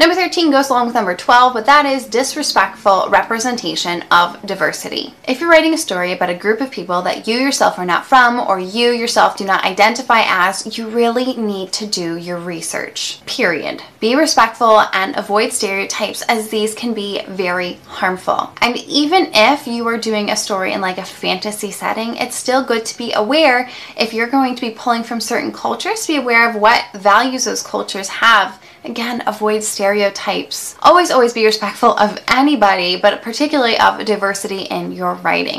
Number 13 goes along with number 12, but that is disrespectful representation of diversity. If you're writing a story about a group of people that you yourself are not from or you yourself do not identify as, you really need to do your research. Period. Be respectful and avoid stereotypes as these can be very harmful. And even if you are doing a story in like a fantasy setting, it's still good to be aware if you're going to be pulling from certain cultures be aware of what values those cultures have Again, avoid stereotypes. Always, always be respectful of anybody, but particularly of diversity in your writing.